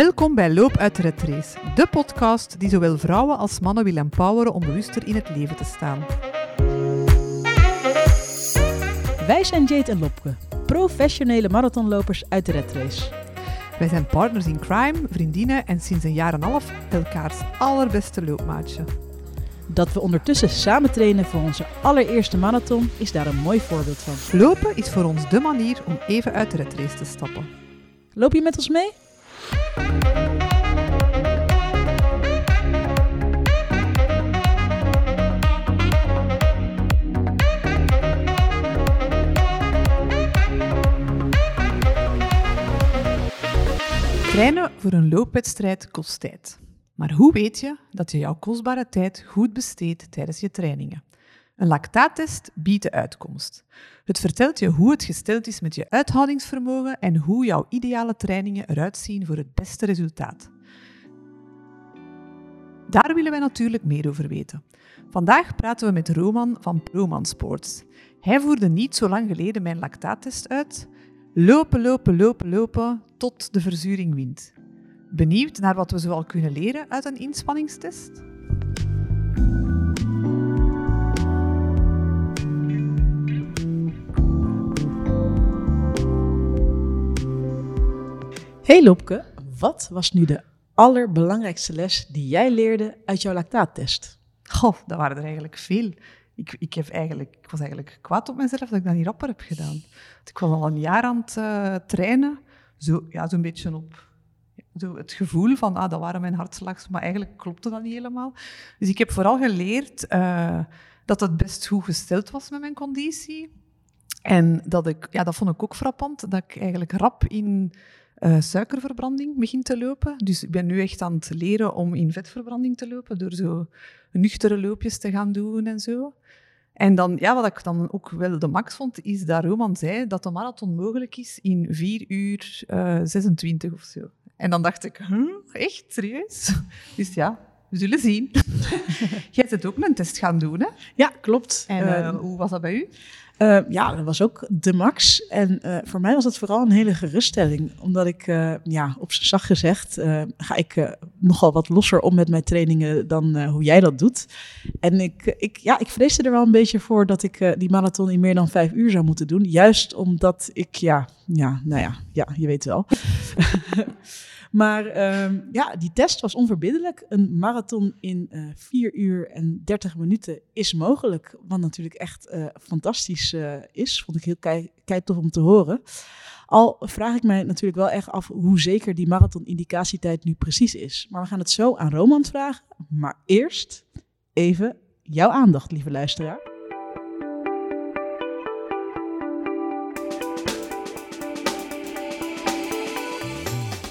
Welkom bij Loop uit de Red Race, de podcast die zowel vrouwen als mannen wil empoweren om bewuster in het leven te staan. Wij zijn Jade en Lopke, professionele marathonlopers uit de Red Race. Wij zijn partners in crime, vriendinnen en sinds een jaar en een half elkaars allerbeste loopmaatje. Dat we ondertussen samen trainen voor onze allereerste marathon is daar een mooi voorbeeld van. Lopen is voor ons de manier om even uit de Red Race te stappen. Loop je met ons mee? Trainen voor een loopwedstrijd kost tijd. Maar hoe weet je dat je jouw kostbare tijd goed besteedt tijdens je trainingen? Een lactaattest biedt de uitkomst. Het vertelt je hoe het gesteld is met je uithoudingsvermogen en hoe jouw ideale trainingen eruit zien voor het beste resultaat. Daar willen wij natuurlijk meer over weten. Vandaag praten we met Roman van Proman Sports. Hij voerde niet zo lang geleden mijn lactaattest uit. Lopen, lopen, lopen, lopen tot de verzuring wint. Benieuwd naar wat we zoal kunnen leren uit een inspanningstest? Hey Lopke, wat was nu de allerbelangrijkste les die jij leerde uit jouw lactaattest? Goh, dat waren er eigenlijk veel. Ik, ik, heb eigenlijk, ik was eigenlijk kwaad op mezelf dat ik dat niet rapper heb gedaan. Ik was al een jaar aan het uh, trainen, zo, ja, zo'n beetje op zo het gevoel van, ah, dat waren mijn hartslags, maar eigenlijk klopte dat niet helemaal. Dus ik heb vooral geleerd uh, dat het best goed gesteld was met mijn conditie. En dat ik, ja, dat vond ik ook frappant, dat ik eigenlijk rap in uh, suikerverbranding begin te lopen. Dus ik ben nu echt aan het leren om in vetverbranding te lopen, door zo nuchtere loopjes te gaan doen en zo. En dan, ja, wat ik dan ook wel de max vond, is dat Roman zei dat de marathon mogelijk is in 4 uur uh, 26 of zo. En dan dacht ik, huh, echt, serieus? Dus ja, we zullen zien. Jij hebt ook een test gaan doen, hè? Ja, klopt. En uh, hoe was dat bij u? Uh, ja, dat was ook de max. En uh, voor mij was het vooral een hele geruststelling. Omdat ik, uh, ja, op zijn zacht gezegd, ga ik nogal wat losser om met mijn trainingen dan hoe jij dat doet. En ik, ik, ja, ik vreesde er wel een beetje voor dat ik die marathon in meer dan vijf uur zou moeten doen. Juist omdat ik, ja, ja nou ja, ja je weet wel. Maar um, ja, die test was onverbiddelijk. Een marathon in uh, 4 uur en 30 minuten is mogelijk. Wat natuurlijk echt uh, fantastisch uh, is. Vond ik heel tof om te horen. Al vraag ik mij natuurlijk wel echt af hoe zeker die marathon-indicatietijd nu precies is. Maar we gaan het zo aan Roman vragen. Maar eerst even jouw aandacht, lieve luisteraar.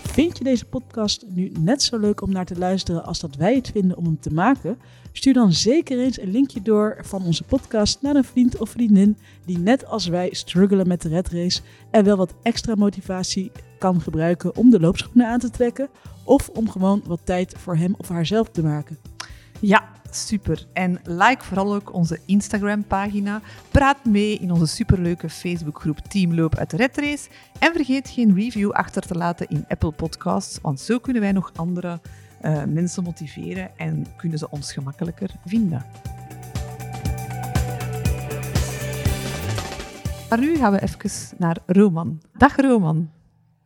Vind je deze podcast nu net zo leuk om naar te luisteren als dat wij het vinden om hem te maken? Stuur dan zeker eens een linkje door van onze podcast naar een vriend of vriendin die net als wij struggelen met de red race en wel wat extra motivatie kan gebruiken om de loopschoenen aan te trekken of om gewoon wat tijd voor hem of haarzelf te maken. Ja, super. En like vooral ook onze Instagram-pagina. Praat mee in onze superleuke Facebookgroep Teamloop uit de Red Race. En vergeet geen review achter te laten in Apple Podcasts, want zo kunnen wij nog andere uh, mensen motiveren en kunnen ze ons gemakkelijker vinden. Maar nu gaan we even naar Roman. Dag Roman.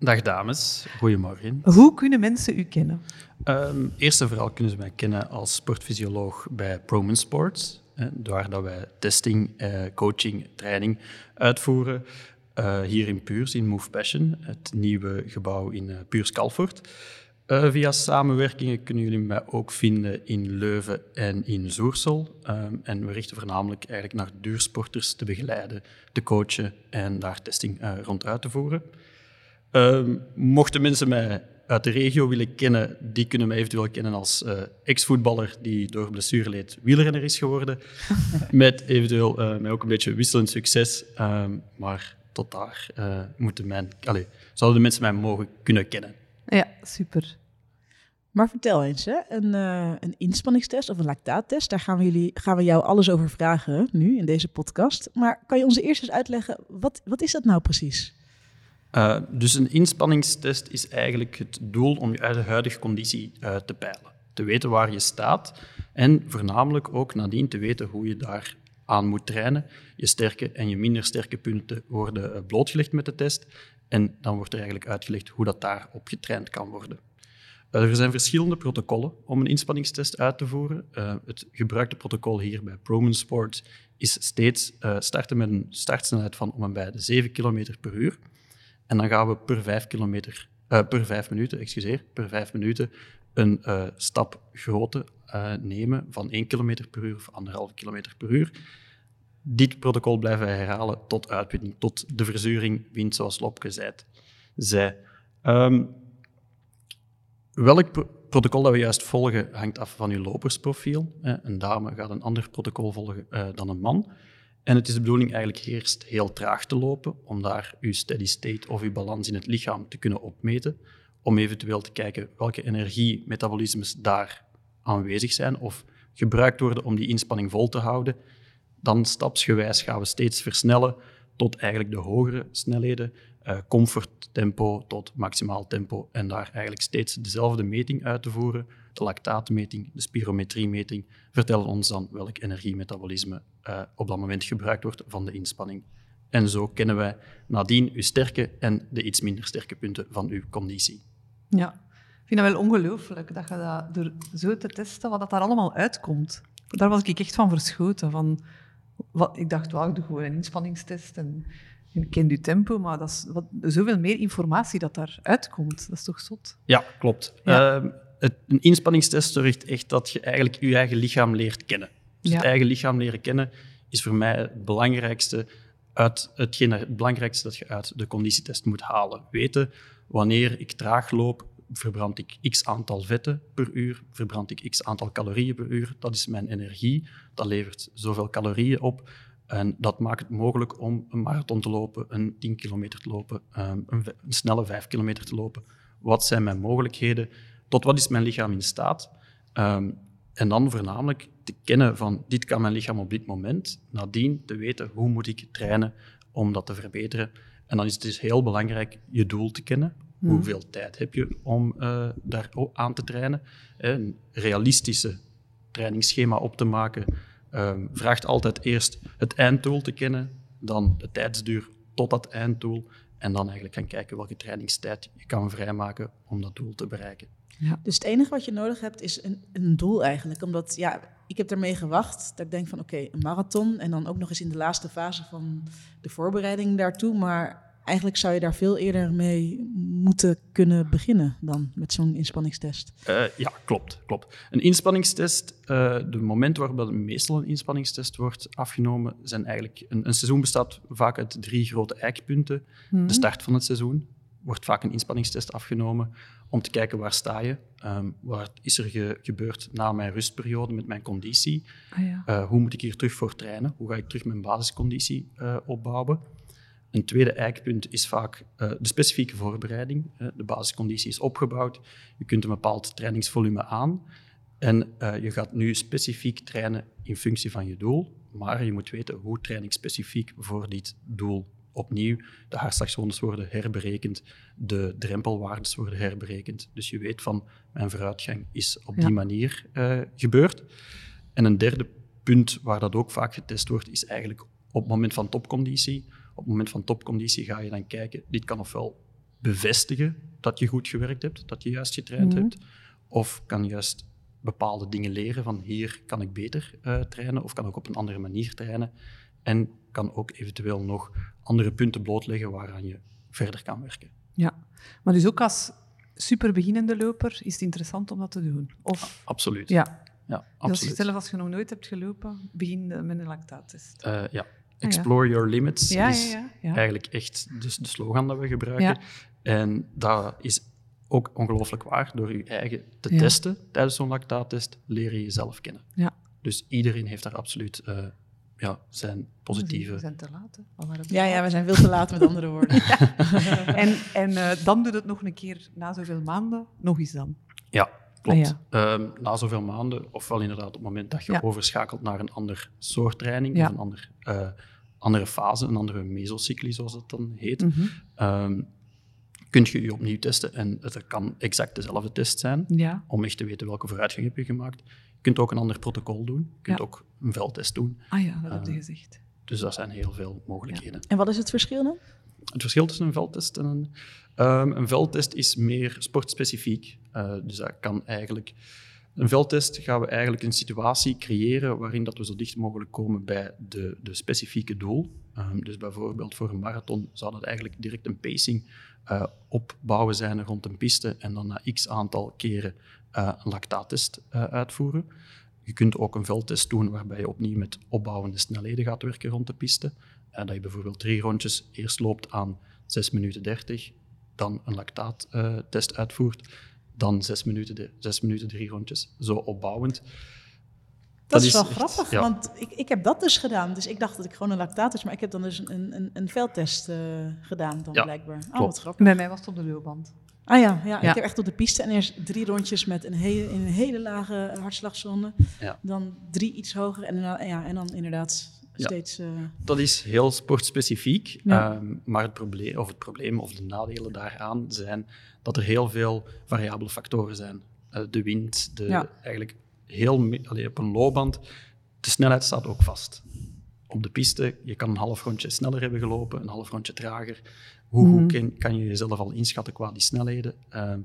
Dag dames, goedemorgen. Hoe kunnen mensen u kennen? Um, eerst en vooral kunnen ze mij kennen als sportfysioloog bij Proman Sports, hè, waar dat wij testing, uh, coaching, training uitvoeren. Uh, hier in Puurs, in Move Passion, het nieuwe gebouw in uh, Puurs Calvoort. via samenwerkingen kunnen jullie mij ook vinden in Leuven en in Zoersel. Um, en we richten voornamelijk eigenlijk naar duursporters te begeleiden, te coachen en daar testing rond uit te voeren. Um, mochten mensen mij uit de regio willen kennen, die kunnen mij eventueel kennen als uh, ex-voetballer die door blessure leed wielrenner is geworden. met eventueel uh, mij ook een beetje wisselend succes. Um, maar tot daar uh, moeten mijn, allez, zouden de mensen mij mogen kunnen kennen. Ja, super. Maar vertel eens, hè? Een, een inspanningstest of een lactaattest, daar gaan we, jullie, gaan we jou alles over vragen nu in deze podcast. Maar kan je ons eerst eens uitleggen, wat, wat is dat nou precies? Uh, dus een inspanningstest is eigenlijk het doel om je huidige conditie uh, te peilen. Te weten waar je staat en voornamelijk ook nadien te weten hoe je daar aan moet trainen. Je sterke en je minder sterke punten worden uh, blootgelegd met de test en dan wordt er eigenlijk uitgelegd hoe dat daarop getraind kan worden. Er zijn verschillende protocollen om een inspanningstest uit te voeren. het gebruikte protocol hier bij Proman Sport is steeds starten met een startsnelheid van om en bij de 7 km per uur. En dan gaan we per vijf, kilometer, uh, per vijf minuten, excuseer, per vijf minuten een uh, stap grootte uh, nemen van 1 km per uur of 1,5 km per uur. Dit protocol blijven wij herhalen tot uitwinning, tot de verzuring wint, zoals Lopke zei. Um, welk pro protocol dat we juist volgen hangt af van uw lopersprofiel. Een dame gaat een ander protocol volgen dan een man. En het is de bedoeling eigenlijk eerst heel traag te lopen, om daar uw steady state of uw balans in het lichaam te kunnen opmeten, om eventueel te kijken welke energiemetabolismes daar aanwezig zijn of gebruikt worden om die inspanning vol te houden. Dan stapsgewijs gaan we steeds versnellen tot eigenlijk de hogere snelheden, uh, comfort tempo tot maximaal tempo en daar eigenlijk steeds dezelfde meting uit te voeren. De lactaatmeting, de spirometriemeting vertellen ons dan welk energiemetabolisme uh, op dat moment gebruikt wordt van de inspanning. En zo kennen wij nadien uw sterke en de iets minder sterke punten van uw conditie. Ja, ik vind dat wel ongelooflijk dat je dat door zo te testen, wat dat daar allemaal uitkomt. Daar was ik echt van verschoten. Van, wat, ik dacht, wauw, ik doe gewoon een inspanningstest en ik ken je tempo, maar dat is wat, zoveel meer informatie dat daar uitkomt. Dat is toch zot? Ja, klopt. Ja. Uh, het, een inspanningstest zorgt echt dat je eigenlijk je eigen lichaam leert kennen. Dus het eigen lichaam leren kennen is voor mij het belangrijkste, uit hetgeen, het belangrijkste dat je uit de conditietest moet halen. Weten wanneer ik traag loop, verbrand ik x aantal vetten per uur, verbrand ik x aantal calorieën per uur. Dat is mijn energie. Dat levert zoveel calorieën op. En dat maakt het mogelijk om een marathon te lopen, een 10 kilometer te lopen, ehm, een, een snelle 5 kilometer te lopen. Wat zijn mijn mogelijkheden? Tot wat is mijn lichaam in staat? Um, en dan voornamelijk te kennen van dit kan mijn lichaam op dit moment. Nadien te weten hoe moet ik trainen om dat te verbeteren. En dan is het dus heel belangrijk je doel te kennen. Hmm. Hoeveel tijd heb je om uh, daar aan te trainen? Een realistische trainingsschema op te maken um, vraagt altijd eerst het einddoel te kennen, dan de tijdsduur tot dat einddoel en dan eigenlijk gaan kijken welke trainingstijd je kan vrijmaken om dat doel te bereiken. Ja. Dus het enige wat je nodig hebt is een, een doel eigenlijk. Omdat ja, ik heb ermee gewacht dat ik denk van oké, een marathon en dan ook nog eens in de laatste fase van de voorbereiding daartoe. Maar eigenlijk zou je daar veel eerder mee moeten kunnen beginnen dan met zo'n inspanningstest. Uh, ja, klopt, klopt. Een inspanningstest, uh, de momenten waarop meestal een inspanningstest wordt afgenomen, zijn eigenlijk... Een, een seizoen bestaat vaak uit drie grote eikpunten. Hmm. De start van het seizoen wordt vaak een inspanningstest afgenomen om te kijken waar sta je, um, wat is er ge gebeurd na mijn rustperiode met mijn conditie, ah, ja. uh, hoe moet ik hier terug voor trainen, hoe ga ik terug mijn basisconditie opbouwen. Een tweede eikpunt is vaak uh, de specifieke voorbereiding. Uh, de basisconditie is opgebouwd, je kunt een bepaald trainingsvolume aan en uh, je gaat nu specifiek trainen in functie van je doel, maar je moet weten hoe train ik specifiek voor dit doel. Opnieuw, de hartslagzones worden herberekend, de drempelwaardes worden herberekend. Dus je weet van, mijn vooruitgang is op die manier gebeurd. En een derde punt waar dat ook vaak getest wordt, is eigenlijk op het moment van topconditie op het moment van topconditie ga je dan kijken, dit kan ofwel bevestigen dat je goed gewerkt hebt, dat je juist getraind mhm. hebt, of kan juist bepaalde dingen leren van hier kan ik beter uh, trainen of kan ik op een andere manier trainen en kan ook eventueel nog andere punten blootleggen waaraan je verder kan werken. Ja, maar dus ook als superbeginnende loper is het interessant om dat te doen? Of... Absoluut. Ja. Ja, absoluut. Dus stel als je nog nooit hebt gelopen, begin met een lactaattest. Uh, ja, Explore Your Limits ja, is eigenlijk echt de, de, slogan dat we gebruiken. En dat is ook ongelooflijk waar. Door je eigen te testen tijdens zo'n lactaattest, leer je jezelf kennen. Ja. Dus iedereen heeft daar absoluut uh, ja, zijn positieve... We zijn te laat, Ja, ja, we zijn veel te laat, met andere woorden. en en uh, dan doet het nog een keer na zoveel maanden, nog eens dan. Ja, klopt. Ah, um, na zoveel maanden, ofwel inderdaad op het moment dat je overschakelt naar een ander soort training, of een ander... Uh, andere fase, een andere mesocycli, zoals dat dan heet. Ehm, kun je je opnieuw testen en het kan exact dezelfde test zijn, Ja. om echt te weten welke vooruitgang heb je gemaakt. Je kunt ook een ander protocol doen, je kunt Ja. ook een veldtest doen. Ah ja, dat heb je Eh, gezegd. Dus dat zijn heel veel mogelijkheden. En wat is het verschil dan? Het verschil tussen een veldtest en een... ehm, een veldtest is meer sportspecifiek. Eh, dus dat kan eigenlijk... Een veldtest gaan we eigenlijk een situatie creëren waarin dat we zo dicht mogelijk komen bij de, de specifieke doel. Ehm, dus bijvoorbeeld voor een marathon zou dat eigenlijk direct een pacing eh, opbouwen zijn rond een piste en dan na x aantal keren eh, een lactaattest eh, uitvoeren. Je kunt ook een veldtest doen waarbij je opnieuw met opbouwende snelheden gaat werken rond de piste. Dat je bijvoorbeeld drie rondjes eerst loopt aan 6 minuten 30, dan een lactaattest uitvoert, dan 6 minuten, de, 6 minuten drie rondjes, zo opbouwend. Dat, Dat is wel echt- grappig, ja. want ik, ik heb dat dus gedaan. Dus ik dacht dat ik gewoon een lactaat maar ik heb dan dus een, een, een veldtest eh, gedaan dan Ja, blijkbaar. Oh, klopt. wat grappig. Bij mij was het op de loopband. Ah ja, ja, Ja. ik heb echt op de piste en eerst drie rondjes met een hele, in een hele lage hartslagzone. Ja. Dan drie iets hoger en, dan- ja, en dan inderdaad. Steeds... eh, Dat is heel sportspecifiek, Ja. ehm, maar het probleem, of het probleem of de nadelen daaraan zijn dat er heel veel variabele factoren zijn. Eh, de wind, de, Ja. eigenlijk heel, allee, op een loopband, de snelheid staat ook vast. Op de piste, je kan een half rondje sneller hebben gelopen, een half rondje trager. Hoe Mhm. goed kan, kan je jezelf al inschatten qua die snelheden? Ehm,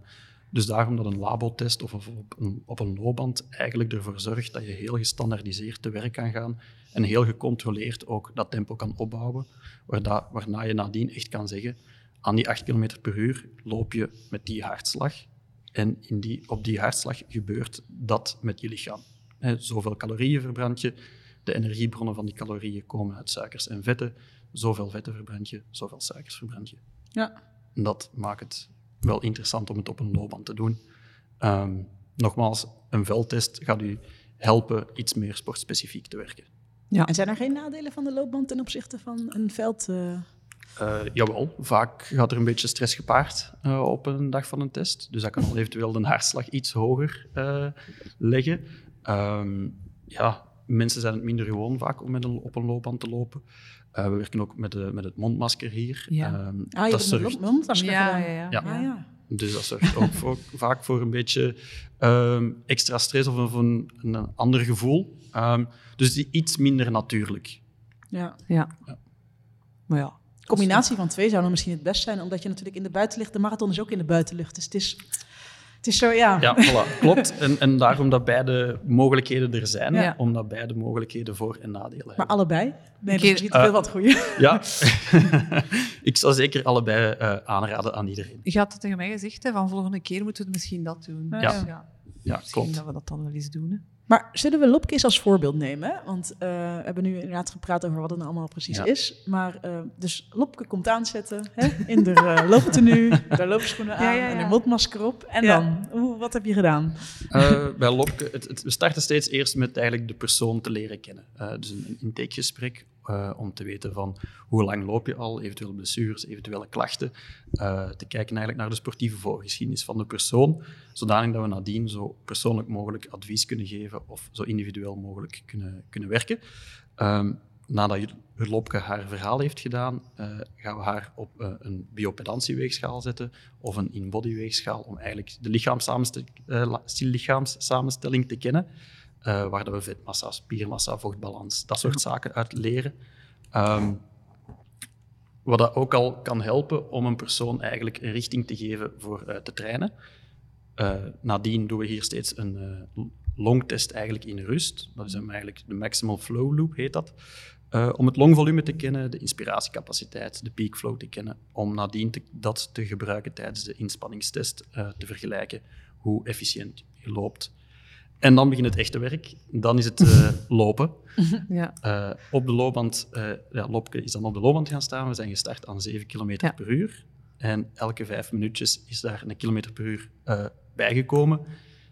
dus daarom dat een labotest of, op, een, op een loopband eigenlijk ervoor zorgt dat je heel gestandaardiseerd te werk kan gaan en heel gecontroleerd ook dat tempo kan opbouwen, waarna je nadien echt kan zeggen, aan die 8 km per uur loop je met die hartslag en in die, op die hartslag gebeurt dat met je lichaam. Hè, zoveel calorieën verbrand je, de energiebronnen van die calorieën komen uit suikers en vetten, zoveel vetten verbrand je, zoveel suikers verbrand je. ja. En dat maakt het wel interessant om het op een loopband te doen. Ehm, nogmaals, een veldtest gaat u helpen iets meer sportspecifiek te werken. En zijn er geen nadelen van de loopband ten opzichte van een veld? eh? Eh, jawel, vaak gaat er een beetje stress gepaard eh, op een dag van een test. Dus dat kan al eventueel de hartslag iets hoger eh, leggen. Ehm, ja, mensen zijn het minder gewoon vaak om met een, op een loopband te lopen. Eh, we werken ook met, de, met het mondmasker hier. Ja. Ehm, Ah, je dat hebt een zorgt- mondmasker Ja, gedaan. ja, ja. Ja. Ah, ja. Dus dat zorgt ook voor, vaak voor een beetje ehm, extra stress of een, een ander gevoel. Ehm, dus die iets minder natuurlijk. ja. Ja. Ja. Maar ja. De combinatie van twee zou dan misschien het best zijn, omdat je natuurlijk in de buitenlucht, de marathon is ook in de buitenlucht. Dus het is, het is zo, ja. Ja, voilà, klopt. En, en daarom dat beide mogelijkheden er zijn, Ja. omdat beide mogelijkheden voor- en nadelen Maar hebben. allebei? Nee, Oké, dat is niet te veel eh, wat goeie. Ja, ik zou zeker allebei eh, aanraden aan iedereen. Je had het tegen mij gezegd, hè, van volgende keer moeten we misschien dat doen. Ja. Dus ja. Ja, Misschien klopt. dat we dat dan wel eens doen. Hè. Maar zullen we Lopke eens als voorbeeld nemen? hè? Want eh, we hebben nu inderdaad gepraat over wat het nou allemaal precies Ja. is. Maar eh, dus Lopke komt aanzetten hè? in de uh, looptenue, de loopschoenen aan Ja, ja, ja. en een mondmasker op. En Ja. dan, hoe, wat heb je gedaan? Eh, bij Lopke, het, het- we starten steeds eerst met eigenlijk de persoon te leren kennen. Eh, dus een, een intakegesprek eh, om te weten van hoe lang loop je al, eventuele blessures, eventuele klachten. Eh, te kijken eigenlijk naar de sportieve voorgeschiedenis van de persoon, zodanig dat we nadien zo persoonlijk mogelijk advies kunnen geven of zo individueel mogelijk kunnen, kunnen werken. Ehm, nadat Lopke haar verhaal heeft gedaan, eh, gaan we haar op een biopedantieweegschaal zetten of een in-body-weegschaal om eigenlijk de lichaamssamenste- la- lichaamssamenstelling te kennen, eh, waar we vetmassa, spiermassa, vochtbalans, dat soort zaken uit leren. Ehm, wat dat ook al kan helpen om een persoon eigenlijk een richting te geven voor eh, te trainen. Eh, nadien doen we hier steeds een longtest eigenlijk in rust. Dat is eigenlijk de maximal flow loop, heet dat. Om het longvolume te kennen, de inspiratiecapaciteit, de peak flow te kennen, om nadien dat te gebruiken tijdens de inspanningstest te vergelijken hoe efficiënt je loopt. En dan begint het echte werk. Dan is het eh, lopen. Ja. Eh, op de loopband, eh ja, Lopke is dan op de loopband gaan staan. We zijn gestart aan 7 km Ja. per uur. En elke vijf minuutjes is daar een kilometer per uur bijgekomen.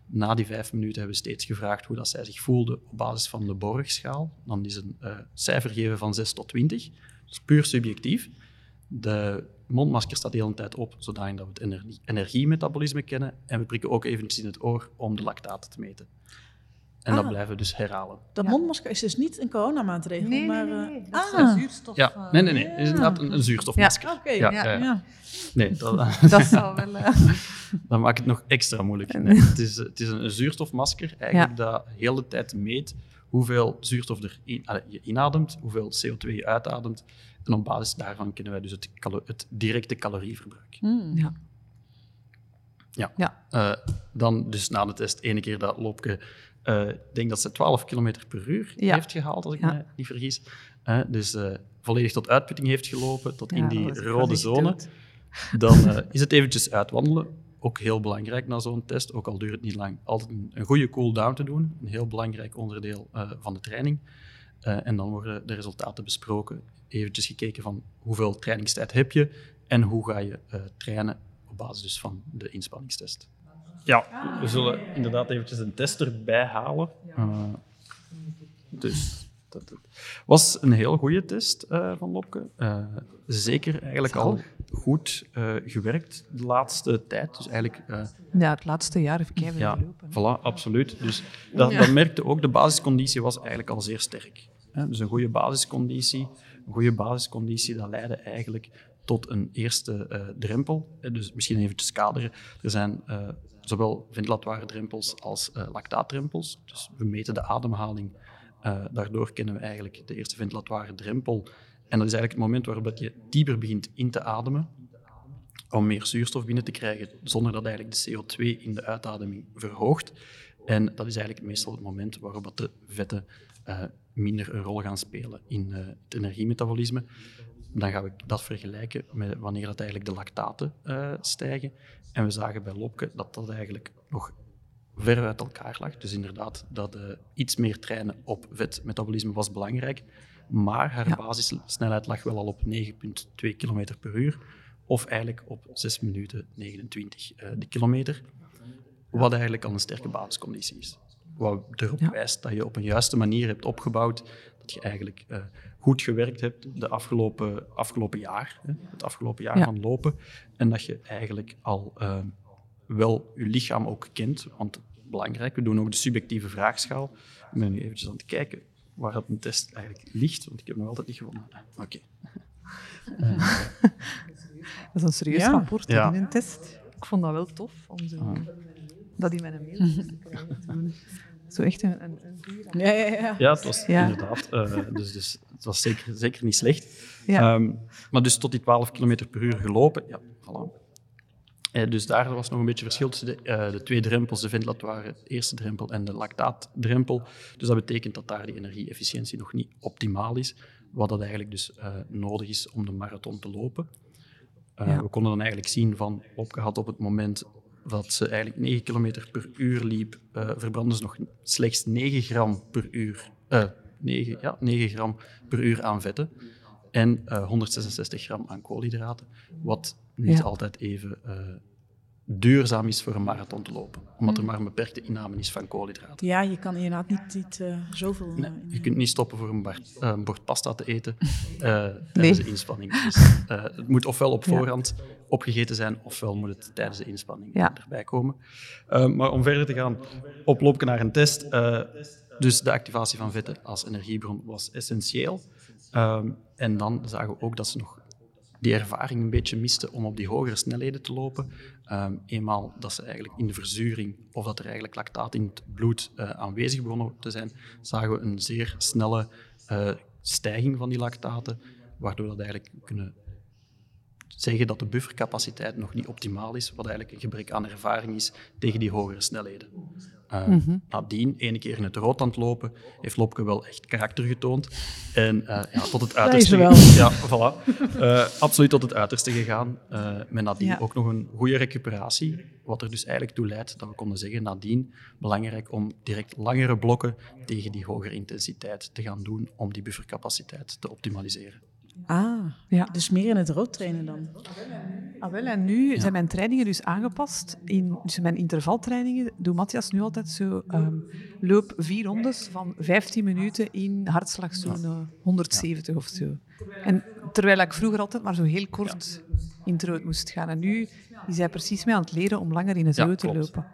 Na die vijf minuten hebben we steeds gevraagd hoe dat zij zich voelde op basis van de Borgschaal. Dan is een cijfer geven van 6 tot 20. Dat is puur subjectief. De mondmasker staat de hele tijd op, zodanig dat we het energie, energiemetabolisme kennen. En we prikken ook eventjes in het oor om de lactaten te meten. En dat Ah. blijven we dus herhalen. Dat Ja. mondmasker is dus niet een coronamaatregel, Nee, nee, maar... nee, eh, nee. Dat is ah, een zuurstof. Ja, eh, nee, nee, nee. Het is inderdaad een, een zuurstofmasker. oké. Ja, ja. ja, ja. Ja. Nee, dat, Dat zou wel... eh, dan maakt het nog extra moeilijk. Nee, het, is, het is een zuurstofmasker eigenlijk dat heel de tijd meet hoeveel zuurstof er in, je inademt, hoeveel CO2 je uitademt. En op basis daarvan kunnen wij dus het, calo- het directe calorieverbruik. Hmm. ja. Ja. Ja. Eh, dan dus na de test ene keer dat loopje, eh, ik denk dat ze 12 km per uur Ja. heeft gehaald, als ik Ja. me niet vergis. Eh, dus eh, volledig tot uitputting heeft gelopen, tot in die rode zone. dood. Dan eh, is het eventjes uitwandelen. Ook heel belangrijk na zo'n test, ook al duurt het niet lang. Altijd een, een goede cool-down te doen. Een heel belangrijk onderdeel eh, van de training. Eh, en dan worden de resultaten besproken. Eventjes gekeken van hoeveel trainingstijd heb je en hoe ga je eh, trainen op basis dus van de inspanningstest. Ja, we zullen inderdaad eventjes een test erbij halen. Dus dat, was een heel goede test eh, van Lopke. Eh, zeker eigenlijk al goed eh, gewerkt de laatste tijd. Dus eigenlijk, Ja, het laatste jaar heb ik even ja, gelopen. voilà, absoluut. Dus dat, dat merkte ook, de basisconditie was eigenlijk al zeer sterk. Hè? Dus een goede basisconditie, een goede basisconditie, dat leidde eigenlijk tot een eerste drempel. Dus misschien eventjes kaderen. Er zijn zowel ventilatoire drempels als lactaatdrempels. Dus we meten de ademhaling. Eh, daardoor kennen we eigenlijk de eerste ventilatoire drempel. En dat is eigenlijk het moment waarop je dieper begint in te ademen om meer zuurstof binnen te krijgen, zonder dat eigenlijk de CO2 in de uitademing verhoogt. En dat is eigenlijk meestal het moment waarop dat de vetten eh, minder een rol gaan spelen in eh, het energiemetabolisme. Dan gaan we dat vergelijken met wanneer dat eigenlijk de lactaten stijgen. En we zagen bij Lopke dat dat eigenlijk nog ver uit elkaar lag. Dus inderdaad, dat eh, iets meer trainen op vetmetabolisme was belangrijk. Maar haar Ja. basissnelheid lag wel al op 9,2 km per uur. Of eigenlijk op 6 minuten 29 eh, de kilometer. Wat eigenlijk al een sterke basisconditie is. Wat erop Ja. wijst dat je op een juiste manier hebt opgebouwd. Dat je eigenlijk eh, goed gewerkt hebt de afgelopen, afgelopen jaar. Hè, het afgelopen jaar Ja. van lopen. En dat je eigenlijk al wel je lichaam ook kent. Want belangrijk, we doen ook de subjectieve vraagschaal. Ik ben nu eventjes aan het kijken waar dat een test eigenlijk ligt. Want ik heb nog altijd niet gevonden. Ah, Oké. Dat is een serieus Ja. rapport Ja. in een test. Ik vond dat wel tof om zo, Ah. dat in mijn mail te krijgen. Zo- echt een, een. Ja, ja, ja. Ja, het was Ja. inderdaad. eh, dus, dus het was zeker, zeker niet slecht. Ja. Ehm, maar dus tot die 12 km per uur gelopen. Ja, voilà. Eh, dus daar was nog een beetje verschil tussen de, eh, de twee drempels, de ventilatoire eerste drempel en de lactaatdrempel. Dus dat betekent dat daar die energie-efficiëntie nog niet optimaal is, wat dat eigenlijk dus eh, nodig is om de marathon te lopen. Ja. We konden dan eigenlijk zien van Lopke had op het moment dat ze eigenlijk 9 km per uur liep, verbrandde ze nog slechts 9 gram per uur, eh 9, ja, 9 gram per uur aan vetten en eh, 166 gram aan koolhydraten, wat niet Ja. altijd even eh, duurzaam is voor een marathon te lopen, omdat er Mm. maar een beperkte inname is van koolhydraten. Ja, je kan inderdaad niet, niet eh, zoveel... Nee, eh, je kunt niet stoppen voor een, bar- een bord pasta te eten tijdens Nee. de inspanning. Dus, het moet ofwel op Ja. voorhand opgegeten zijn, ofwel moet het tijdens de inspanning Ja. erbij komen. Maar om verder te gaan, oplopen naar een test. dus de activatie van vetten als energiebron was essentieel. Ehm, en dan zagen we ook dat ze nog die ervaring een beetje miste om op die hogere snelheden te lopen. Ehm, eenmaal dat ze eigenlijk in de verzuring of dat er eigenlijk lactaat in het bloed eh, aanwezig begonnen te zijn, zagen we een zeer snelle eh, stijging van die lactaten, waardoor dat eigenlijk kunnen zeggen dat de buffercapaciteit nog niet optimaal is, wat eigenlijk een gebrek aan ervaring is tegen die hogere snelheden. Eh, Nadien, ene keer in het rood aan het lopen, heeft Lopke wel echt karakter getoond. En eh, ja, tot het uiterste... Ja, voilà. Eh, absoluut tot het uiterste gegaan. Met nadien Ja. ook nog een goede recuperatie, wat er dus eigenlijk toe leidt dat we konden zeggen, nadien belangrijk om direct langere blokken tegen die hogere intensiteit te gaan doen om die buffercapaciteit te optimaliseren. Ah, Ja. dus meer in het rood trainen dan. Ah, wel, en nu zijn mijn trainingen dus aangepast. In, dus mijn intervaltrainingen doet Matthias nu altijd zo ehm, loop vier rondes van 15 minuten in hartslagzone 170 of zo. En terwijl ik vroeger altijd maar zo heel kort in het rood moest gaan. En nu is hij precies mee aan het leren om langer in het Ja, rood te klopt. lopen.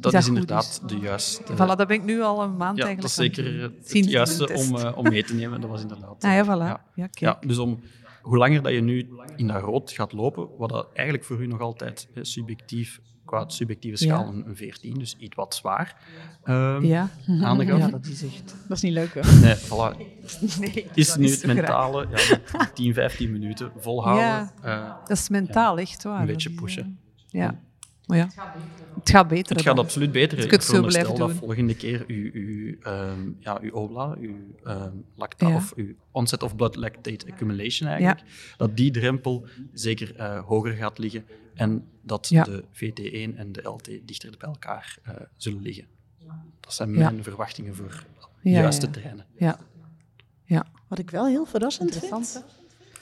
Dat is inderdaad de juiste... Voilà, dat ben ik nu al een maand ja, eigenlijk dat is het zeker het juiste om, eh, om mee te nemen. Dat was inderdaad... Ah ja, eh, voilà. ja. Ja, kijk. Ja, dus om, hoe langer dat je nu in dat rood gaat lopen, wat dat eigenlijk voor u nog altijd eh, subjectief, qua subjectieve schaal, Ja. een, een 14, dus iets wat zwaar, ehm, Ja. aangaf. ja, dat is echt... Dat is niet leuk, hè? Nee, voilà. Nee, Is nu is het mentale, ja, die 10, 15 minuten volhouden. Ja. eh, Dat is mentaal, echt waar. Een beetje pushen. Ja. Maar ja, het gaat beter. Het gaat dan. absoluut beter. Ik het zo blijf dat doen. volgende keer uw, uw, ehm, ja, uw OBLA, uw ehm, lacta, Ja. of uw onset of blood lactate accumulation eigenlijk, dat die drempel zeker eh, hoger gaat liggen en dat Ja. de VT1 en de LT dichter bij elkaar eh, zullen liggen. Dat zijn Ja. mijn verwachtingen voor Ja, juiste ja. trainen. Ja. Ja. Wat ik wel heel verrassend vind,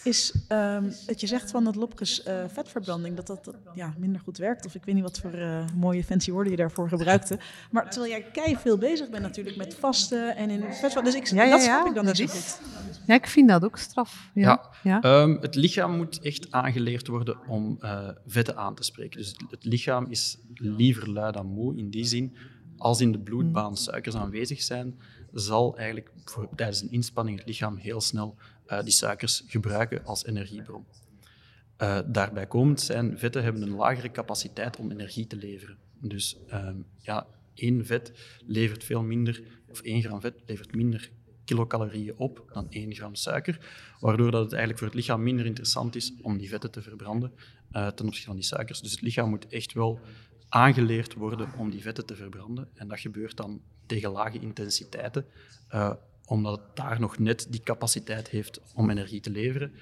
is ehm, dat je zegt van dat Lopkes eh, vetverbranding, dat dat dat, ja, minder goed werkt. Of ik weet niet wat voor eh, mooie fancy woorden je daarvoor gebruikte. Maar terwijl jij kei veel bezig bent natuurlijk met vasten en in vetverbranding. Dus ik, Ja, ja, dat ja, snap ik dan dat niet goed. Ja, ik vind dat ook straf. Ja. ja. Ehm, het lichaam moet echt aangeleerd worden om eh, vetten aan te spreken. Dus het, het lichaam is liever lui dan moe in die zin. Als in de bloedbaan suikers aanwezig zijn, zal eigenlijk voor, tijdens een inspanning het lichaam heel snel eh, die suikers gebruiken als energiebron. Eh, daarbij komend zijn vetten hebben een lagere capaciteit om energie te leveren. Dus ehm, ja, één vet levert veel minder, of één gram vet levert minder kilocalorieën op dan 1 gram suiker, waardoor dat het eigenlijk voor het lichaam minder interessant is om die vetten te verbranden eh, ten opzichte van die suikers. Dus het lichaam moet echt wel aangeleerd worden om die vetten te verbranden. En dat gebeurt dan tegen lage intensiteiten, omdat het daar nog net die capaciteit heeft om energie te leveren.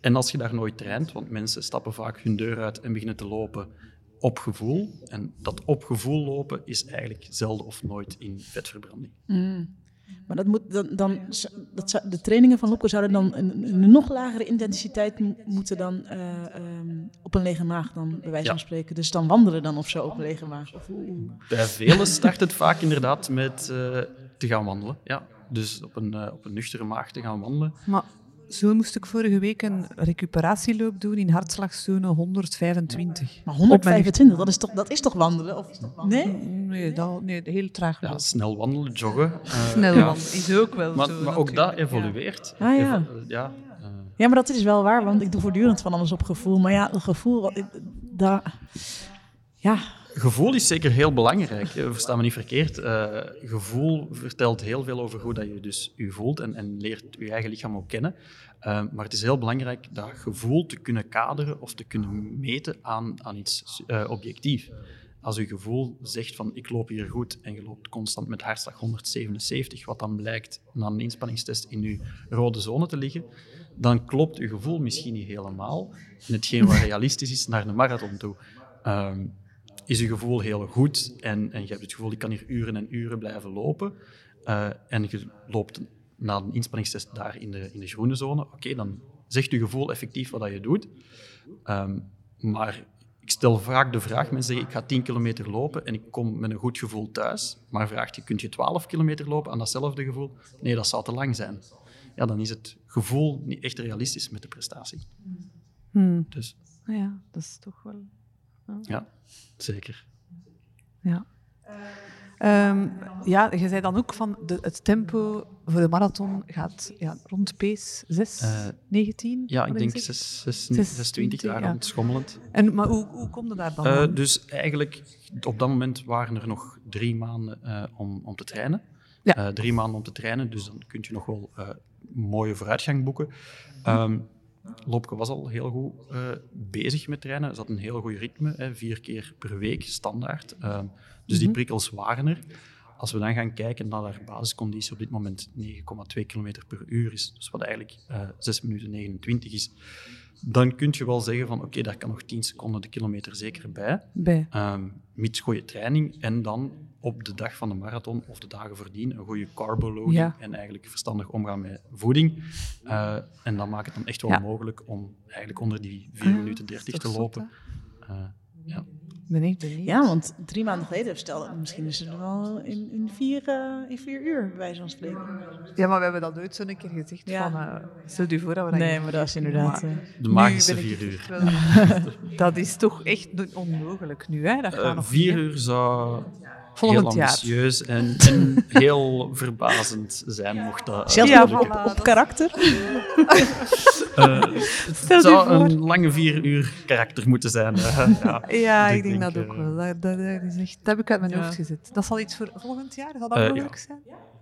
En als je daar nooit traint, want mensen stappen vaak hun deur uit en beginnen te lopen op gevoel. En dat op gevoel lopen is eigenlijk zelden of nooit in vetverbranding. Maar dat moet dan, dan dat zou- de trainingen van Lopke zouden dan een, een nog lagere intensiteit mo- moeten dan eh, ehm, op een lege maag dan bij wijze van Ja. spreken. Dus dan wandelen dan of zo op een lege maag. Bij velen start het vaak inderdaad met eh, te gaan wandelen. Ja. Dus op een, eh, op een nuchtere maag te gaan wandelen. Maar zo moest ik vorige week een recuperatieloop doen in hartslagzone 125. maar 125, dat is toch, dat is toch wandelen? Of, nee? Nee, dat, nee heel traag. Ja, snel wandelen, joggen. eh, Snel ja. wandelen is ook wel Maar, zo. maar ook dat evolueert. Ah, ja. Evo- ja eh, Ja, maar dat is wel waar, want ik doe voortdurend van alles op gevoel. Maar ja, het gevoel, daar... Ja, Gevoel is zeker heel belangrijk. hè. Versta me niet verkeerd. Eh, gevoel vertelt heel veel over hoe dat je dus je voelt en, en leert je eigen lichaam ook kennen. Eh, maar het is heel belangrijk dat gevoel te kunnen kaderen of te kunnen meten aan, aan iets eh, objectief. Als je gevoel zegt van ik loop hier goed en je loopt constant met hartslag 177, wat dan blijkt na een inspanningstest in je rode zone te liggen, dan klopt je gevoel misschien niet helemaal. En hetgeen wat realistisch is naar een marathon toe. Ehm, is je gevoel heel goed en, en je hebt het gevoel, ik kan hier uren en uren blijven lopen. eh, en je loopt na een inspanningstest daar in de, in de groene zone. Oké, dan zegt je gevoel effectief wat dat je doet. Ehm, maar ik stel vaak de vraag, mensen zeggen, ik ga 10 kilometer lopen en ik kom met een goed gevoel thuis. Maar vraagt je, kunt je 12 kilometer lopen aan datzelfde gevoel? Nee, dat zou te lang zijn. Ja, dan is het gevoel niet echt realistisch met de prestatie. Hmm. Dus Ah Ja, dat is toch wel... ja, zeker. Ja. Ehm, ja, je zei dan ook van de, het tempo voor de marathon gaat ja, rond pace 6, Eh, 19? Ja, ik denk zeg? 6, 6, 26, 26 daar ja. schommelend. En, maar hoe, hoe kom je daar dan aan? dus eigenlijk, op dat moment waren er nog drie maanden eh, om, om te trainen. Ja. Eh, drie maanden om te trainen, dus dan kun je nog wel mooie vooruitgang boeken. Ehm Lopke was al heel goed eh, bezig met trainen. Ze had een heel goed ritme, hè, vier keer per week, standaard. Ehm, dus die prikkels waren er. Als we dan gaan kijken naar haar basisconditie op dit moment 9,2 km per uur is, dus wat eigenlijk eh 6 minuten 29 is, dan kun je wel zeggen van oké, daar kan nog 10 seconden de kilometer zeker bij. Bij. Mits goede training en dan op de dag van de marathon of de dagen voordien een goede carboloading Ja. en eigenlijk verstandig omgaan met voeding. Eh, en dan maakt het dan echt wel Ja. mogelijk om eigenlijk onder die 4 Ah, minuten 30 is te lopen. Eh, ja. Ben ik benieuwd. Ja, want drie maanden geleden stelde misschien is het wel in, in, vier, eh, in vier uur, bij wijze van spreken. Ja, maar we hebben dat ooit zo een keer gezegd. Ja. Van, eh, stel je voor dat we dat Nee, maar dat is inderdaad... Maar- eh, De magische vier uur. wel- dat is toch echt onmogelijk nu, hè? Dat nog vier uur zou Volgend heel jaar. ambitieus en, en heel verbazend zijn, mocht dat... eh, Zelfs Ja, op, karakter. Eh, het zou voor. een lange vier uur karakter moeten zijn. eh, ja. Ja, Dus ik denk dat eh, ook wel. Dat, dat, dat is echt, dat heb ik uit mijn Ja. hoofd gezet. Dat zal iets voor volgend jaar? Zal dat Eh, mogelijk zijn?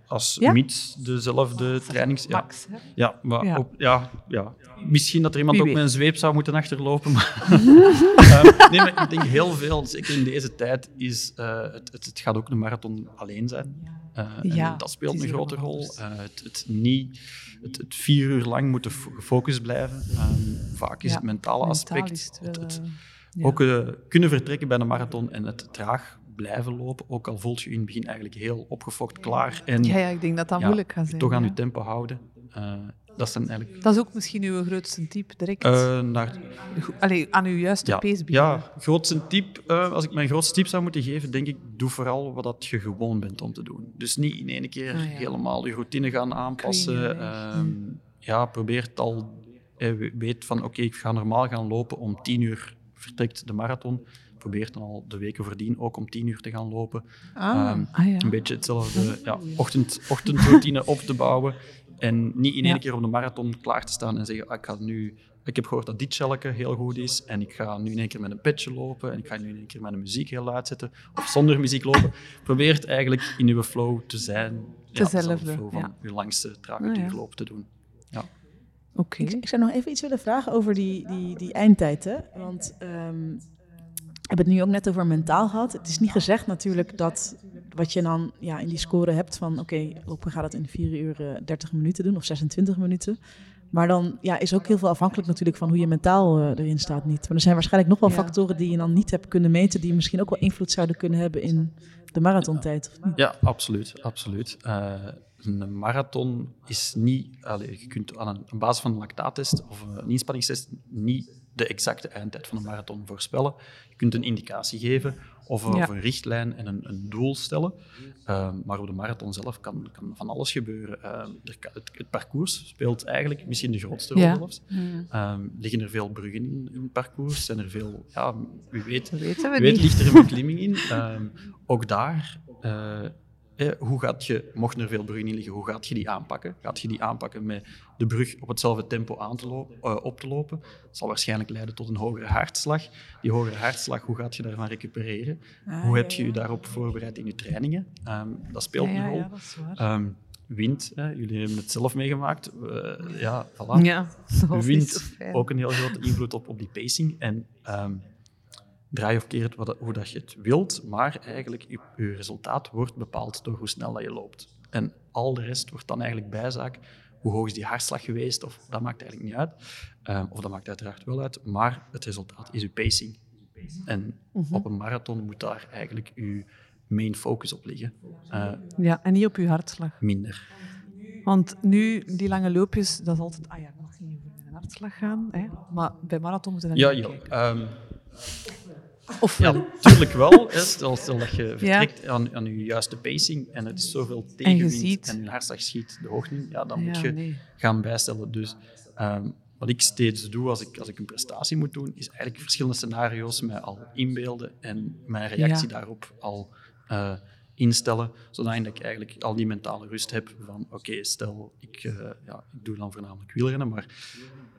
Als Ja? mits dezelfde trainings... Ja, Max, hè? ja, maar Ja. Op, ja, ja. Misschien dat er iemand Wie ook weet. met een zweep zou moeten achterlopen. Maar, Eh, nee, maar ik denk heel veel, zeker in deze tijd, is, eh, het, het, het gaat ook een marathon alleen zijn. Eh, Ja, en dat speelt een grote rol. Eh, het, het, niet, het, het vier uur lang moeten fo- gefocust blijven. Ehm, vaak is Ja, het mentale Mentaal aspect. wel, het- eh, ja. Ook eh, kunnen vertrekken bij een marathon en het traag blijven lopen. Ook al voelt je in het begin eigenlijk heel opgefokt klaar. En ja, ja, ik denk dat dat ja, moeilijk gaat zijn. toch aan je tempo houden. Eh, dat zijn eigenlijk... Dat is ook misschien uw grootste tip, direct. eh, naar, Allee, aan uw juiste ja, pace beginnen. ja, grootste tip, eh, als ik mijn grootste tip zou moeten geven, denk ik, doe vooral wat dat je gewoon bent om te doen. Dus niet in één keer Ah, ja. helemaal je routine gaan aanpassen. Ehm, ja, probeer het al, we- weet van, oké, ik ga normaal gaan lopen om tien uur vertrekt de marathon. Probeer dan al de weken voordien ook om tien uur te gaan lopen. Ah, Ehm, Ah, ja. Een beetje hetzelfde ja, ochtend, ochtendroutine op te bouwen. En niet in één Ja. keer op de marathon klaar te staan en zeggen: ah, ik, ga nu, ik heb gehoord dat dit chalke heel goed is. En ik ga nu in één keer met een petje lopen. En ik ga nu in één keer mijn muziek heel luid zetten. Of zonder muziek lopen. Probeer het eigenlijk in uw flow te zijn. Dezelfde, flow van ja. je langste trage Ah, ja. duurloop te doen. Oké. Ik, ik zou nog even iets willen vragen over die, die, die eindtijd. Hè? Want ehm, we hebben het nu ook net over mentaal gehad. Het is niet gezegd natuurlijk dat wat je dan ja, in die score hebt van... oké, lopen gaat het in 4 uur eh, 30 minuten doen of 26 minuten. Maar dan ja, is ook heel veel afhankelijk natuurlijk van hoe je mentaal eh, erin staat niet. Maar er zijn waarschijnlijk nog wel Ja. factoren die je dan niet hebt kunnen meten... die misschien ook wel invloed zouden kunnen hebben in de marathontijd. Of niet? Ja, absoluut. absoluut. Eh, een marathon is niet... allee, je kunt aan een, basis van een lactaattest of een inspanningstest niet de exacte eindtijd van een marathon voorspellen. Je kunt een indicatie geven of, een- Ja. of een richtlijn en een, een doel stellen. Eh, maar op de marathon zelf kan, kan van alles gebeuren. Eh, er kan- het, het parcours speelt eigenlijk misschien de grootste rol Ja. zelfs. Ehm, liggen er veel bruggen in, in het parcours? Zijn er veel... Ja, wie weet weet, ligt er een beklimming in. Ehm, ook daar, eh, eh, hoe gaat je, mochten er veel bruggen in liggen, hoe gaat je die aanpakken? Gaat je die aanpakken met de brug op hetzelfde tempo aan te lopen, eh, op te lopen? Dat zal waarschijnlijk leiden tot een hogere hartslag. Die hogere hartslag, hoe gaat je daarvan recupereren? Ah, hoe ja, heb je je daarop voorbereid in je trainingen? Ehm, dat speelt ja, een rol. ja, dat is waar. Ehm, wind, hè, jullie hebben het zelf meegemaakt. Eh, ja, voilà. ja, Wind, ook een heel grote invloed op, op die pacing. En ehm, draai of keer het wat, hoe dat je het wilt, maar eigenlijk je, je resultaat wordt bepaald door hoe snel dat je loopt. En al de rest wordt dan eigenlijk bijzaak. Hoe hoog is die hartslag geweest? Of, dat maakt eigenlijk niet uit. Ehm, of dat maakt uiteraard wel uit. Maar het resultaat is je pacing. En Mhm. op een marathon moet daar eigenlijk je main focus op liggen. Eh, Ja, en niet op uw hartslag. minder. Want nu, die lange loopjes, dat is altijd... Ah ja, dat mag niet over een hartslag gaan. Hè? Maar bij marathon moeten we Ja, dan niet ja. kijken. Of Ja, natuurlijk wel. Hè. Stel, dat je vertrekt aan, aan je juiste pacing en het is zoveel tegenwind ziet- en je hartslag schiet de hoogte in, ja, dan Ja, moet je nee. gaan bijstellen. Dus ehm, wat ik steeds doe als ik, als ik een prestatie moet doen, is eigenlijk verschillende scenario's mij al inbeelden en mijn reactie daarop al eh, instellen, zodat ik eigenlijk al die mentale rust heb van oké, stel ik, eh, ja, ik doe dan voornamelijk wielrennen, maar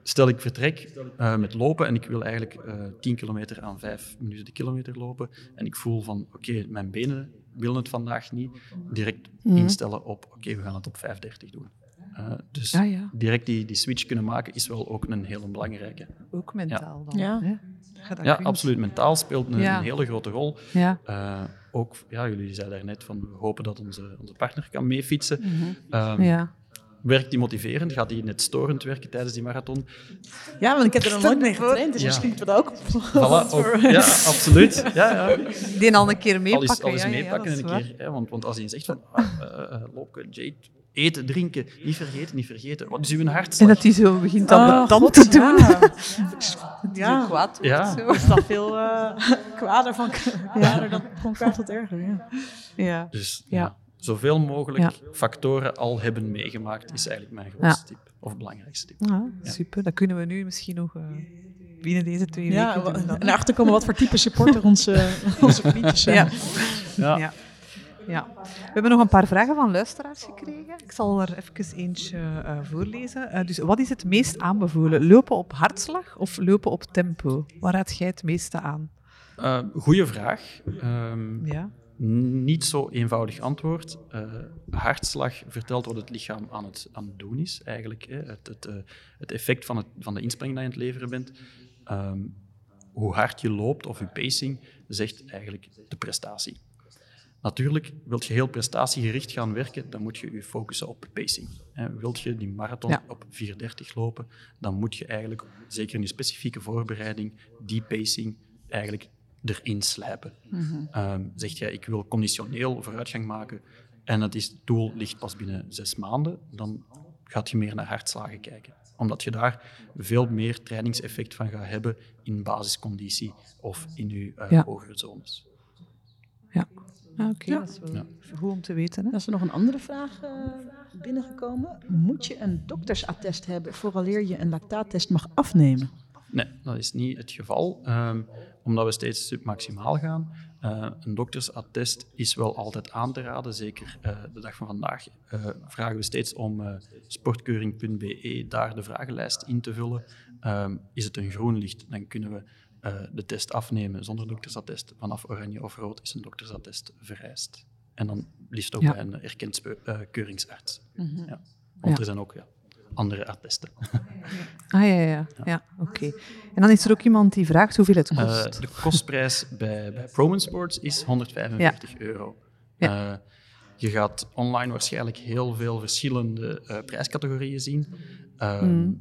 stel ik vertrek eh, met lopen en ik wil eigenlijk eh 10 kilometer aan 5 minuten de kilometer lopen en ik voel van oké, mijn benen willen het vandaag niet, direct Mhm. instellen op oké, we gaan het op 5.30 doen. Eh, dus Ah, ja. direct die, die switch kunnen maken is wel ook een hele belangrijke. Ook mentaal dan. Ja. Hè? Ja, dat Ja, kunt. absoluut. Mentaal speelt een, Ja. een hele grote rol. Ja. Eh, ook, ja, jullie zeiden daarnet van we hopen dat onze, onze partner kan meefietsen. Ehm, Mhm. ja. Werkt die motiverend? Gaat die net storend werken tijdens die marathon? Ja, want ik heb er nog nooit mee getraind, dus Ja. misschien moeten we dat ook... Voilà, ja, absoluut. Ja, ja. Die al een keer Al meepakken. eens, al eens ja, ja, meepakken een waar. keer. Hè, want, want als hij zegt van, ah, eh, eh, Lopke, Jade, eten, drinken, niet vergeten, niet vergeten. Wat is uw En hartslag? dat hij zo begint aan Oh, de tand God, te doen. Ja. Ja. Ja. Zo kwaad wordt. Ja. Zo. is dan veel eh kwader van kwader dan van kwaad tot erger. Ja. Ja. Dus Ja. ja. zoveel mogelijk Ja. factoren al hebben meegemaakt, is eigenlijk mijn grootste tip. Of belangrijkste tip. Ja, super. Dat kunnen we nu misschien nog eh, binnen deze twee Ja, weken en dan. erachter komen wat voor type supporter onze, onze vriendjes zijn. Ja. Ja. We hebben nog een paar vragen van luisteraars gekregen. Ik zal er even eentje eh, voorlezen. Eh, dus wat is het meest aanbevolen? Lopen op hartslag of lopen op tempo? Waar raad jij het meeste aan? Eh, goeie vraag. Ehm, Ja. Niet zo eenvoudig antwoord. Hartslag vertelt wat het lichaam aan het, aan het doen is, eigenlijk. Hè. Het, het, het effect van, het, van de inspanning die je aan het leveren bent. Ehm, hoe hard je loopt of je pacing zegt eigenlijk de prestatie. Natuurlijk, wilt je heel prestatiegericht gaan werken, dan moet je je focussen op pacing. Hè. Wilt je die marathon Ja. op 4.30 lopen, dan moet je eigenlijk, zeker in je specifieke voorbereiding, die pacing eigenlijk erin slijpen. Ehm, zegt jij, ik wil conditioneel vooruitgang maken en het, is, het doel ligt pas binnen zes maanden, dan gaat je meer naar hartslagen kijken. Omdat je daar veel meer trainingseffect van gaat hebben in basisconditie of in je Ja. hogere zones. Ja. Ah, Oké, Ja. dat is wel Ja. goed om te weten. Hè? Dan is er nog een andere vraag eh, binnengekomen. Moet je een doktersattest hebben vooraleer je een lactaattest mag afnemen? Nee, dat is niet het geval, ehm, omdat we steeds submaximaal gaan. Eh, een doktersattest is wel altijd aan te raden, zeker eh, de dag van vandaag. eh, vragen we steeds om sportkeuring.be daar de vragenlijst in te vullen. Ehm, is het een groen licht, dan kunnen we eh, de test afnemen zonder doktersattest. Vanaf oranje of rood is een doktersattest vereist. En dan liefst ook Ja. bij een erkend eh, keuringsarts. ja. Want Ja. er zijn ook ja, andere attesten. Ah ja, ja, ja. oké. En dan is er ook iemand die vraagt hoeveel het Eh, kost. de kostprijs bij, bij Proman Sports is 145 euro. Eh, je gaat online waarschijnlijk heel veel verschillende eh, prijscategorieën zien. Eh, Mhm.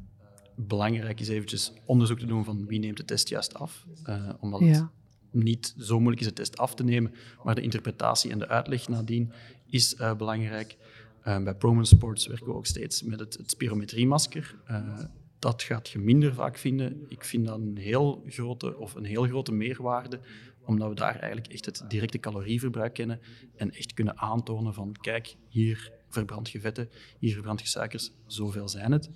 Belangrijk is eventjes onderzoek te doen van wie neemt de test juist af. Eh, omdat het niet zo moeilijk is de test af te nemen, maar de interpretatie en de uitleg nadien is eh, belangrijk. Eh, bij Proman Sports werken we ook steeds met het, het spirometriemasker. Dat gaat je minder vaak vinden. Ik vind dat een heel grote, of een heel grote meerwaarde, omdat we daar eigenlijk echt het directe calorieverbruik kennen en echt kunnen aantonen van kijk, hier verbrand je vetten, hier verbrand je suikers, zoveel zijn het.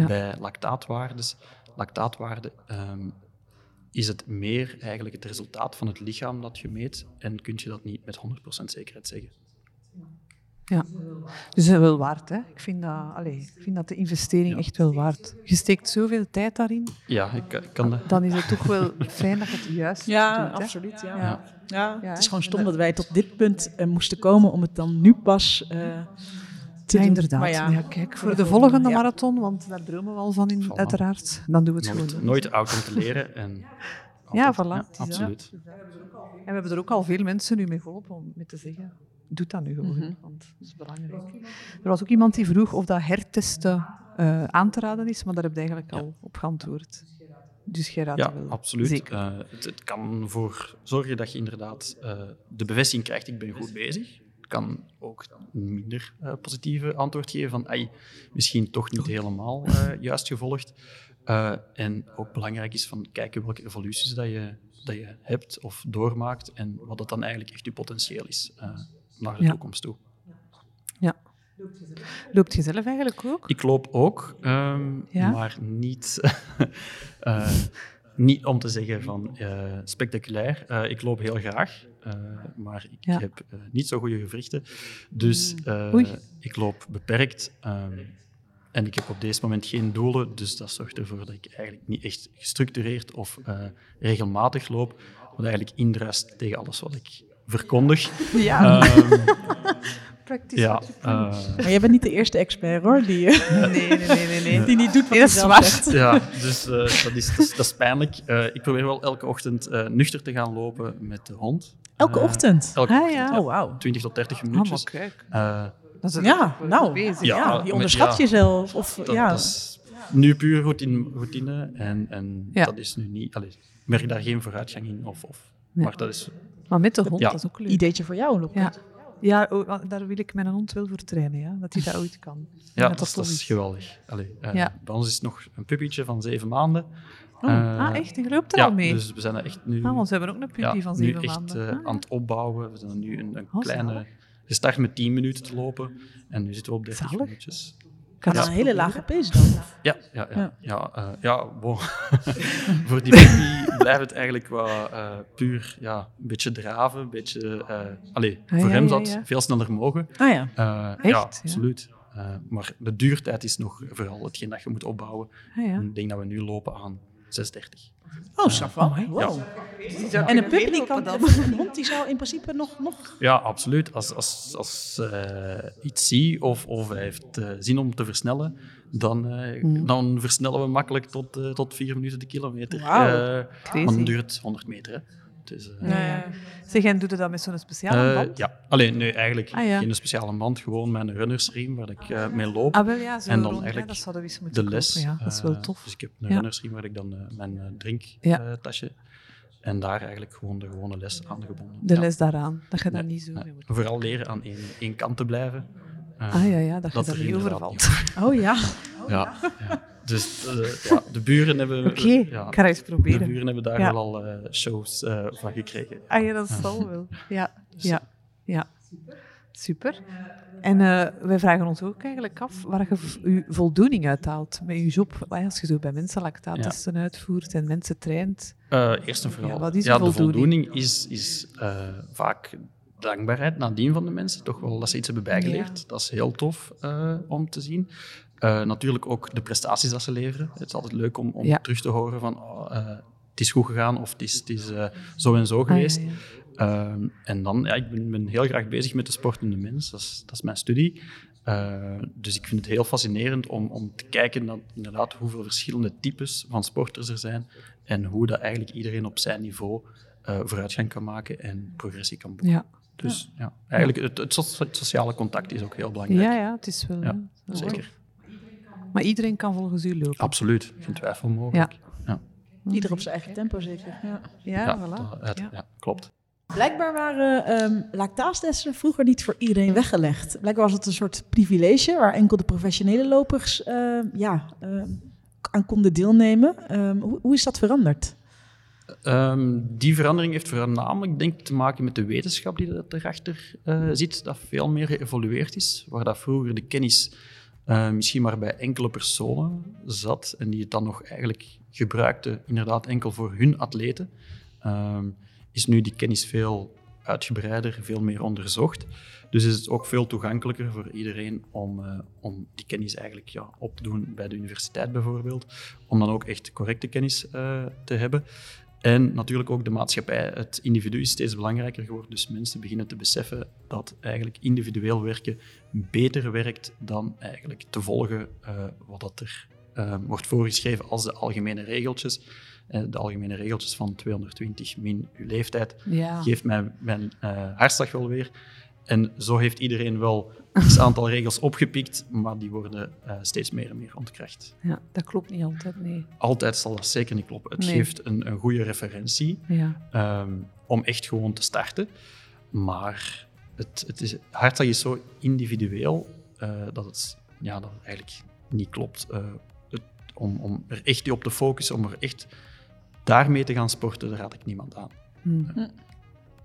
Ja. Bij lactaatwaardes, lactaatwaarde ehm, is het meer eigenlijk het resultaat van het lichaam dat je meet en kun je dat niet met 100% zekerheid zeggen. Ja. Dus dat wel waard, hè? Ik vind dat, allee, ik vind dat de investering Ja. echt wel waard. Je steekt zoveel tijd daarin, Ja, ik, ik kan dat. dan is het toch wel fijn dat je het juist Ja, doet. hè? absoluut. Ja. Ja. Ja. Ja, het is gewoon stom dat wij tot dit punt eh, moesten komen om het dan nu pas eh, te Ja, doen. inderdaad. Maar ja. ja, kijk, voor de volgende Ja. marathon, want daar dromen we al van, in, Voilà. uiteraard, dan doen we het Nooit, gewoon. nooit oud om te leren. En Ja, voilà, absoluut. En we hebben er ook al veel mensen nu mee volop om mee te zeggen. Doe dat nu gewoon, Mhm. want dat is belangrijk. Er was ook iemand die vroeg of dat hertesten eh, aan te raden is, maar daar heb je eigenlijk al op geantwoord. Dus jij raadt Ja, wel. absoluut. Zeker. Eh, het, het kan ervoor zorgen dat je inderdaad eh, de bevestiging krijgt, ik ben goed bezig. Kan ook een minder eh, positieve antwoord geven van, ai, misschien toch niet helemaal eh, juist gevolgd. Eh, en ook belangrijk is van kijken welke evoluties dat je, dat je hebt of doormaakt en wat dat dan eigenlijk echt je potentieel is naar de Ja. toekomst toe. Ja. Loopt je zelf eigenlijk ook? Ik loop ook, ehm, Ja? maar niet, niet om te zeggen van spectaculair. Ik loop heel graag, eh, maar ik Ja. heb eh, niet zo goede gewrichten. Dus eh, Oei. ik loop beperkt. ehm, en ik heb op deze moment geen doelen, dus dat zorgt ervoor dat ik eigenlijk niet echt gestructureerd of eh, regelmatig loop, wat eigenlijk indruist tegen alles wat ik verkondig. Ja, Ehm, practice ja, eh, Maar jij bent niet de eerste expert hoor, die, Nee, nee, nee, nee. nee. die niet doet wat Nee, hij dat is zelf waar. zegt. Ja, dus eh, dat, is, dat, is, dat is pijnlijk. Eh, ik probeer wel elke ochtend eh, nuchter te gaan lopen met de hond. Elke ochtend? Elke Ah, ochtend, ja. Oh, wauw. 20 tot 30 Ah, minuutjes. kijk. Eh, Dat is Ja, nou, bezig. Ja, Ja, je onderschat ja. jezelf. Of, dat, ja. dat is nu puur routine, routine en, en Ja. dat is nu niet... Allee, ik merk daar geen vooruitgang in. Of, of, Ja. Maar dat is... Maar met de hond, Ja. dat is ook leuk. Ideetje voor jou, Loek. Ja. Ja, oh, daar wil ik mijn hond wel voor trainen, ja. dat hij dat ooit kan. Ja, dat is geweldig. Allee, eh, Ja. Bij ons is het nog een puppietje van zeven maanden. Oh, Eh, ah, echt? En je loopt er ja, al mee? dus we zijn er echt nu, Ah, want we hebben ook een puppy ja, van nu zeven echt maanden. eh, Ah, aan het opbouwen. We zijn nu een, een Oh, kleine... zalig. Gestart met 10 minuten te lopen en nu zitten we op 30 Zalig. minuutjes. Kan Ja. een hele lage pace dan. Ja, ja, ja. Ja. ja. eh, ja. Voor die puppy blijft het eigenlijk wel eh, puur ja, een beetje draven. Een beetje, eh allee, Ah, voor ja, hem ja, zou het ja. veel sneller mogen. Ah ja. Eh, Echt, ja, ja? absoluut. Eh, maar de duurtijd is nog vooral hetgeen dat je moet opbouwen. ah, ja. Ik denk dat we nu lopen aan 6,30. Oh, Safran. Amai. Wow. Ja. En een pup, die kan, een hond die zou in principe nog... nog... Ja, absoluut. Als, als, als eh, iets zie of, of hij heeft eh, zin om te versnellen, dan, eh, Hmm. dan versnellen we makkelijk tot, eh, tot 4 minuten de kilometer. Wauw. Eh, Crazy. maar dan duurt het 100 meter. Hè. Dus, eh, Ja, ja. Zeg, en doe je dat met zo'n speciale eh, band? ja, alleen nee, eigenlijk Ah, ja. geen speciale band, gewoon mijn runnersriem waar ik eh, mee loop. Ah, wel ja, zo En dan rond, eigenlijk dat zouden we eens moeten de les. kopen, ja. Dat is wel tof. Dus ik heb een Ja. runnersriem waar ik dan mijn eh, drinktasje en daar eigenlijk gewoon de gewone les aan gebonden. De Ja. les daaraan, dat je daar Nee, niet zo nee. mee moet. Vooral leren aan één, één kant te blijven. Eh, Ah ja, ja dat je dat daar er niet overvalt. Oh ja. Ja, ja. dus eh, ja, de buren hebben... Oké, ja, ik ga eens de proberen. buren hebben daar wel al eh, shows van gekregen. Ah ja, dat zal wel. Ja, ja, ja. Super. En eh, wij vragen ons ook eigenlijk af waar je je voldoening uithaalt met je job. Als je zo bij mensen lactaattesten uitvoert en mensen traint. Eh, eerst en vooral, Ja, wat is ja, de de voldoening? is, is eh, vaak dankbaarheid nadien van de mensen. Toch wel dat ze iets hebben bijgeleerd. Ja. Dat is heel tof om te zien. Natuurlijk ook de prestaties dat ze leveren. Het is altijd leuk om, om terug te horen van oh, het is goed gegaan of het is, het is zo en zo Ah, ja, Ehm, en dan, ja, ik ben, ben heel graag bezig met de sportende mens. Dat is, dat is mijn studie. Eh, dus ik vind het heel fascinerend om, om te kijken naar inderdaad hoeveel verschillende types van sporters er zijn en hoe dat eigenlijk iedereen op zijn niveau eh, vooruitgang kan maken en progressie kan boeken. Ja. Dus ja, eigenlijk het, het, so- het sociale contact is ook heel belangrijk. ja, ja, het is wel. Ja, Zeker. Maar iedereen kan volgens u lopen. Absoluut, geen twijfel mogelijk. Ja, Ieder op zijn eigen tempo zeker. Ja. Ja, ja, voilà. dat- het- Ja. ja, klopt. Blijkbaar waren lactaastesten vroeger niet voor iedereen weggelegd. Blijkbaar was het een soort privilege waar enkel de professionele lopers ehm, ja, ehm, aan konden deelnemen. Hoe, hoe is dat veranderd? Die verandering heeft voornamelijk denk ik, te maken met de wetenschap die erachter eh, zit, dat veel meer geëvolueerd is. Waar dat vroeger de kennis eh, misschien maar bij enkele personen zat en die het dan nog eigenlijk gebruikten, inderdaad enkel voor hun atleten, is nu die kennis veel uitgebreider, veel meer onderzocht. Dus is het ook veel toegankelijker voor iedereen om, eh, om die kennis eigenlijk ja, op te doen bij de universiteit bijvoorbeeld, om dan ook echt correcte kennis eh, te hebben. En natuurlijk ook de maatschappij. Het individu is steeds belangrijker geworden, dus mensen beginnen te beseffen dat eigenlijk individueel werken beter werkt dan eigenlijk te volgen eh, wat dat er wordt voorgeschreven als de algemene regeltjes. Eh, de algemene regeltjes van 220 min uw leeftijd Ja. geeft mij mijn eh, hartslag wel weer. En zo heeft iedereen wel een aantal regels opgepikt, maar die worden eh, steeds meer en meer ontkracht. ja, dat klopt niet altijd, nee. Altijd zal dat zeker niet kloppen. Het Nee. geeft een, een goede referentie Ja. ehm, om echt gewoon te starten. Maar het, het is, hartslag is zo individueel dat, het, ja, dat het eigenlijk niet klopt. Het, om, om er echt op te focussen, om er echt daarmee te gaan sporten, daar raad ik niemand aan. Hm. Hm.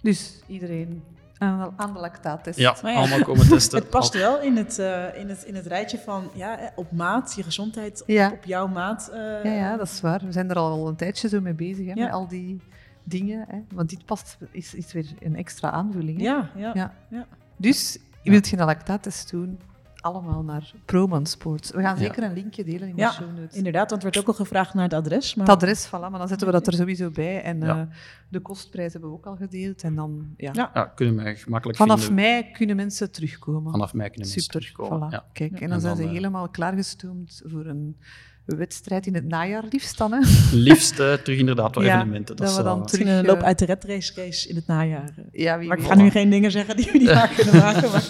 Dus iedereen aan de, aan de lactaattest. Ja, allemaal komen testen. Het past wel in het, eh, in het, in het rijtje van ja, op maat, je gezondheid op, Ja. op jouw maat. eh, Ja, ja, dat is waar. We zijn er al wel een tijdje zo mee bezig, hè, Ja. met al die dingen. Hè. Want dit past, is, is weer een extra aanvulling. Hè. ja, ja. Ja. ja. Dus, wilt je een lactaattest doen? Allemaal naar Proman Sports. We gaan Ja. zeker een linkje delen in Ja, de show notes. Inderdaad, want er werd ook al gevraagd naar het adres. Maar Het adres, voilà, maar dan zetten we dat er sowieso bij. En Ja. eh, de kostprijs hebben we ook al gedeeld. En dan, ja. Ja. Ja, kunnen mij gemakkelijk Vanaf vinden. mei kunnen mensen terugkomen. Vanaf mei kunnen mensen Super, terugkomen. voilà. Ja. Kijk, en En dan zijn dan, ze eh, helemaal klaargestoomd voor een wedstrijd in het najaar liefst dan. Hè? Liefst eh, terug inderdaad wat Ja, evenementen. dat we zou- dan terug, een loop eh, uit de red race race in het najaar. Ja, wie Maar ik ga nu geen dingen zeggen die we niet waar kunnen maken. Maar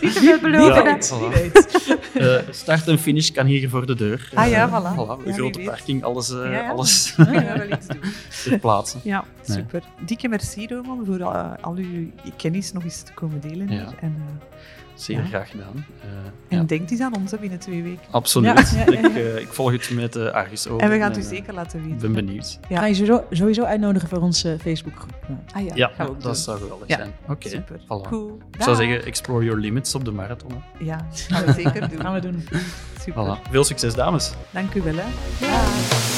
Niet te veel beloven. Ja, hè. voilà. wie weet. Eh, start en finish kan hier voor de deur. Ah ja, Eh, voilà. Een Ja, wie grote parking, alles, eh, Ja, ja. alles Dan gaan we wel iets doen. ter plaatse. Ja, super. Dikke merci, Roman, voor eh, al uw kennis nog eens te komen delen. En, eh, Zeer Ja. graag gedaan. Eh, en ja, denk eens aan ons hè, binnen twee weken. absoluut. Ja, ja, ja, ja. Ik, eh, ik volg het met uh, Argus over. En we gaan het u zeker laten Ik weten. ben benieuwd. Ja. Ga je sowieso, sowieso uitnodigen voor onze Facebookgroep. Ah ja, Ja, dat doen. zou geweldig Ja. zijn. Oké, Super. voilà. Cool. Ik zou zeggen, explore your limits op de marathon. hè. Ja, gaan we zeker doen. Gaan we doen. Super. Voilà. Veel succes, dames. Dank u wel. Hè.